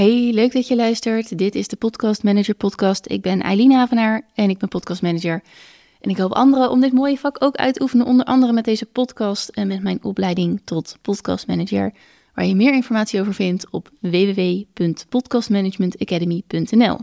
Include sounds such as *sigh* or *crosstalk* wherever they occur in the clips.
Hey, leuk dat je luistert. Dit is de Podcast Manager Podcast. Ik ben Eileen Havenaar en ik ben Podcast Manager. En ik help anderen om dit mooie vak ook uit te oefenen, onder andere met deze podcast en met mijn opleiding tot Podcast Manager, waar je meer informatie over vindt op www.podcastmanagementacademy.nl.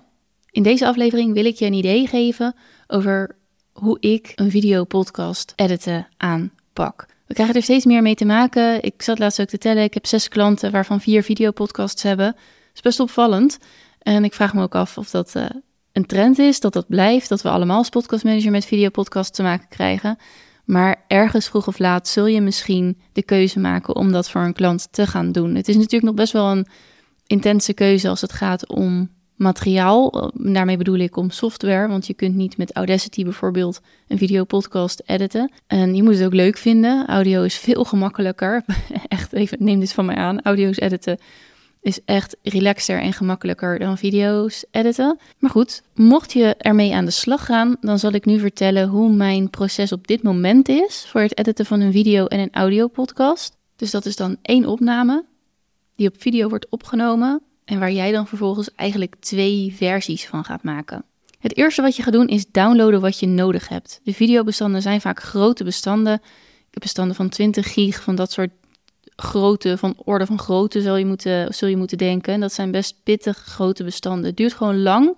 In deze aflevering wil ik je een idee geven over hoe ik een videopodcast editen aanpak. We krijgen er steeds meer mee te maken. Ik zat laatst ook te tellen. Ik heb zes klanten waarvan vier videopodcasts hebben is best opvallend. En ik vraag me ook af of dat uh, een trend is, dat dat blijft, dat we allemaal als podcastmanager met videopodcast te maken krijgen. Maar ergens vroeg of laat zul je misschien de keuze maken om dat voor een klant te gaan doen. Het is natuurlijk nog best wel een intense keuze als het gaat om materiaal. Daarmee bedoel ik om software, want je kunt niet met Audacity bijvoorbeeld een videopodcast editen. En je moet het ook leuk vinden. Audio is veel *laughs* gemakkelijker. Echt even, neem dit van mij aan. Audio's editen is echt relaxter en gemakkelijker dan video's editen. Maar goed, mocht je ermee aan de slag gaan, dan zal ik nu vertellen hoe mijn proces op dit moment is voor het editen van een video en een audio podcast. Dus dat is dan één opname die op video wordt opgenomen en waar jij dan vervolgens eigenlijk twee versies van gaat maken. Het eerste wat je gaat doen is downloaden wat je nodig hebt. De videobestanden zijn vaak grote bestanden. Ik heb bestanden van 20 gig van dat soort grote, van orde van grootte zul je moeten, zul je moeten denken. Dat zijn best pittig grote bestanden. Het duurt gewoon lang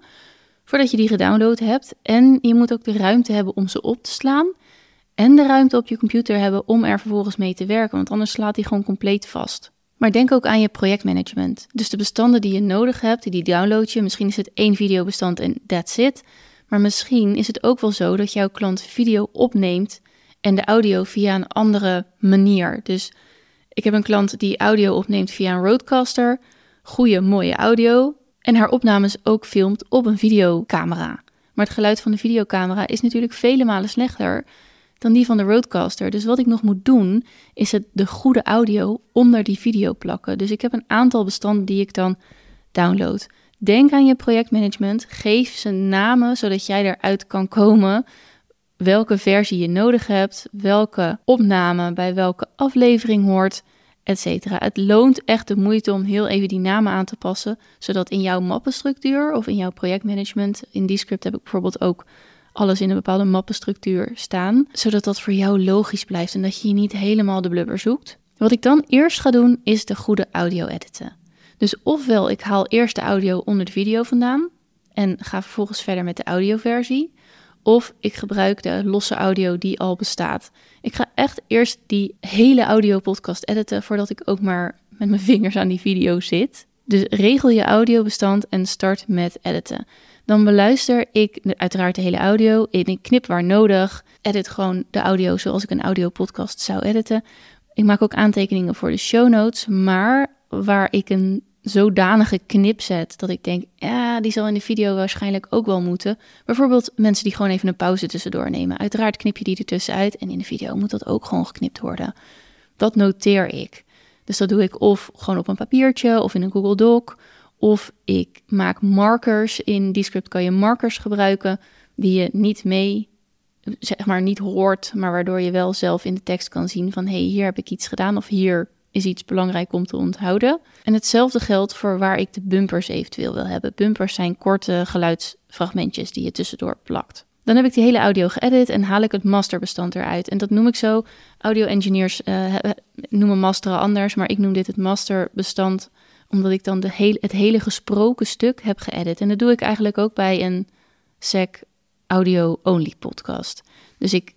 voordat je die gedownload hebt. En je moet ook de ruimte hebben om ze op te slaan. En de ruimte op je computer hebben om er vervolgens mee te werken. Want anders slaat die gewoon compleet vast. Maar denk ook aan je projectmanagement. Dus de bestanden die je nodig hebt, die download je. Misschien is het één videobestand en that's it. Maar misschien is het ook wel zo dat jouw klant video opneemt en de audio via een andere manier. Dus ik heb een klant die audio opneemt via een roadcaster, goede, mooie audio, en haar opnames ook filmt op een videocamera. Maar het geluid van de videocamera is natuurlijk vele malen slechter dan die van de roadcaster. Dus wat ik nog moet doen, is het de goede audio onder die video plakken. Dus ik heb een aantal bestanden die ik dan download. Denk aan je projectmanagement, geef ze namen zodat jij eruit kan komen welke versie je nodig hebt, welke opname bij welke aflevering hoort, etc. Het loont echt de moeite om heel even die namen aan te passen, zodat in jouw mappenstructuur of in jouw projectmanagement, in die script heb ik bijvoorbeeld ook alles in een bepaalde mappenstructuur staan, zodat dat voor jou logisch blijft en dat je niet helemaal de blubber zoekt. Wat ik dan eerst ga doen, is de goede audio editen. Dus ofwel ik haal eerst de audio onder de video vandaan en ga vervolgens verder met de audioversie. Of ik gebruik de losse audio die al bestaat. Ik ga echt eerst die hele audio podcast editen voordat ik ook maar met mijn vingers aan die video zit. Dus regel je audiobestand en start met editen. Dan beluister ik uiteraard de hele audio ik knip waar nodig. Edit gewoon de audio zoals ik een audio podcast zou editen. Ik maak ook aantekeningen voor de show notes, maar waar ik een zodanige knip zet dat ik denk, ja, die zal in de video waarschijnlijk ook wel moeten. Bijvoorbeeld mensen die gewoon even een pauze tussendoor nemen. Uiteraard knip je die ertussen uit en in de video moet dat ook gewoon geknipt worden. Dat noteer ik. Dus dat doe ik of gewoon op een papiertje of in een Google Doc. Of ik maak markers. In die script kan je markers gebruiken die je niet mee, zeg maar niet hoort, maar waardoor je wel zelf in de tekst kan zien van hé, hey, hier heb ik iets gedaan of hier is iets belangrijk om te onthouden. En hetzelfde geldt voor waar ik de bumpers eventueel wil hebben. Bumpers zijn korte geluidsfragmentjes die je tussendoor plakt. Dan heb ik die hele audio geëdit en haal ik het masterbestand eruit. En dat noem ik zo. Audio engineers uh, noemen masteren anders, maar ik noem dit het masterbestand omdat ik dan de hele, het hele gesproken stuk heb geëdit. En dat doe ik eigenlijk ook bij een SEC audio-only podcast. Dus ik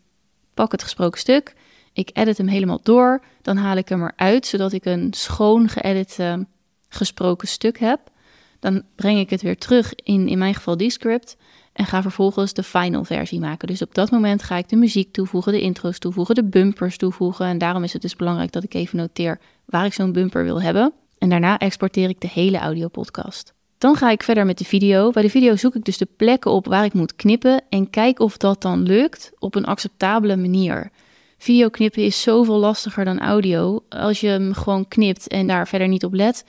pak het gesproken stuk, ik edit hem helemaal door, dan haal ik hem eruit, zodat ik een schoon geëdit gesproken stuk heb. Dan breng ik het weer terug in, in mijn geval die script, en ga vervolgens de final versie maken. Dus op dat moment ga ik de muziek toevoegen, de intro's toevoegen, de bumpers toevoegen. En daarom is het dus belangrijk dat ik even noteer waar ik zo'n bumper wil hebben. En daarna exporteer ik de hele audiopodcast. Dan ga ik verder met de video. Bij de video zoek ik dus de plekken op waar ik moet knippen en kijk of dat dan lukt op een acceptabele manier. Video knippen is zoveel lastiger dan audio. Als je hem gewoon knipt en daar verder niet op let,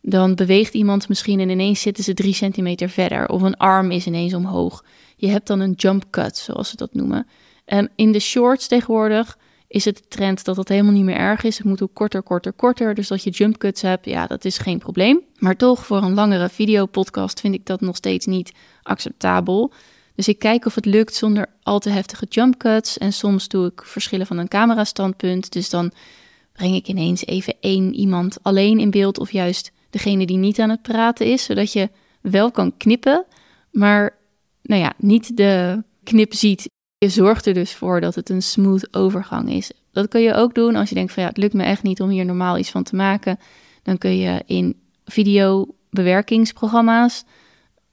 dan beweegt iemand misschien en ineens zitten ze drie centimeter verder. Of een arm is ineens omhoog. Je hebt dan een jump cut, zoals ze dat noemen. En in de shorts tegenwoordig is het de trend dat dat helemaal niet meer erg is. Het moet ook korter, korter, korter. Dus dat je jump cuts hebt, ja, dat is geen probleem. Maar toch, voor een langere videopodcast vind ik dat nog steeds niet acceptabel. Dus ik kijk of het lukt zonder al te heftige jump cuts. En soms doe ik verschillen van een camerastandpunt. Dus dan breng ik ineens even één iemand alleen in beeld. Of juist degene die niet aan het praten is. Zodat je wel kan knippen, maar nou ja, niet de knip ziet. Je zorgt er dus voor dat het een smooth overgang is. Dat kun je ook doen als je denkt van ja, het lukt me echt niet om hier normaal iets van te maken. Dan kun je in videobewerkingsprogramma's,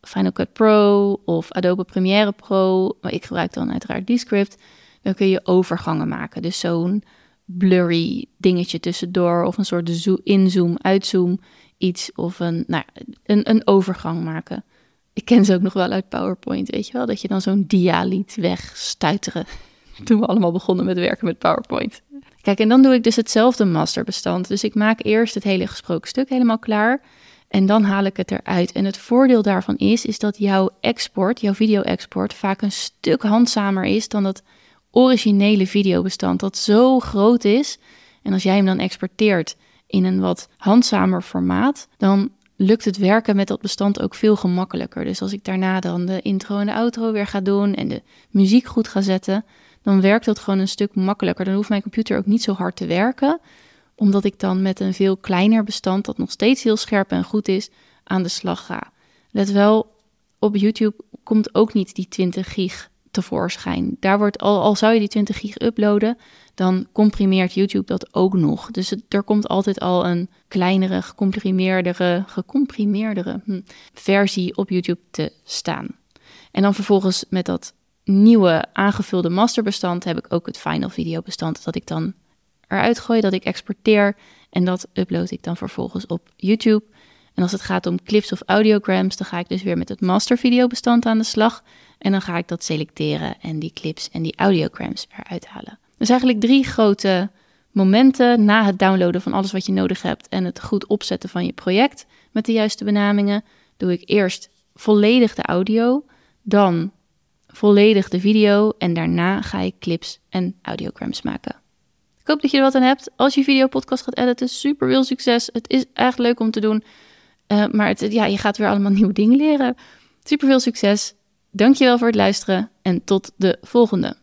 Final Cut Pro of Adobe Premiere Pro, maar ik gebruik dan uiteraard Descript, dan kun je overgangen maken. Dus zo'n blurry dingetje tussendoor of een soort inzoom, uitzoom iets of een, nou, een, een overgang maken. Ik ken ze ook nog wel uit PowerPoint, weet je wel, dat je dan zo'n dia liet wegstuiteren. *laughs* Toen we allemaal begonnen met werken met PowerPoint. Kijk, en dan doe ik dus hetzelfde masterbestand. Dus ik maak eerst het hele gesproken stuk helemaal klaar. En dan haal ik het eruit. En het voordeel daarvan is, is dat jouw export, jouw video-export, vaak een stuk handzamer is dan dat originele videobestand. Dat zo groot is. En als jij hem dan exporteert in een wat handzamer formaat, dan lukt het werken met dat bestand ook veel gemakkelijker. Dus als ik daarna dan de intro en de outro weer ga doen en de muziek goed ga zetten, dan werkt dat gewoon een stuk makkelijker. Dan hoeft mijn computer ook niet zo hard te werken, omdat ik dan met een veel kleiner bestand, dat nog steeds heel scherp en goed is, aan de slag ga. Let wel, op YouTube komt ook niet die 20 gig tevoorschijn. Daar wordt al, al zou je die 20 gig uploaden, dan comprimeert YouTube dat ook nog. Dus er komt altijd al een kleinere, gecomprimeerdere, gecomprimeerdere hm, versie op YouTube te staan. En dan vervolgens met dat nieuwe aangevulde masterbestand heb ik ook het final video bestand dat ik dan eruit gooi, dat ik exporteer en dat upload ik dan vervolgens op YouTube. En als het gaat om clips of audiograms, dan ga ik dus weer met het master video bestand aan de slag. En dan ga ik dat selecteren en die clips en die audiograms eruit halen. Dus eigenlijk drie grote momenten na het downloaden van alles wat je nodig hebt en het goed opzetten van je project met de juiste benamingen. Doe ik eerst volledig de audio, dan volledig de video en daarna ga ik clips en audiograms maken. Ik hoop dat je er wat aan hebt. Als je video podcast gaat editen, super veel succes. Het is echt leuk om te doen. Uh, maar het, ja, je gaat weer allemaal *laughs* nieuwe dingen leren. Super veel succes. Dankjewel voor het luisteren en tot de volgende.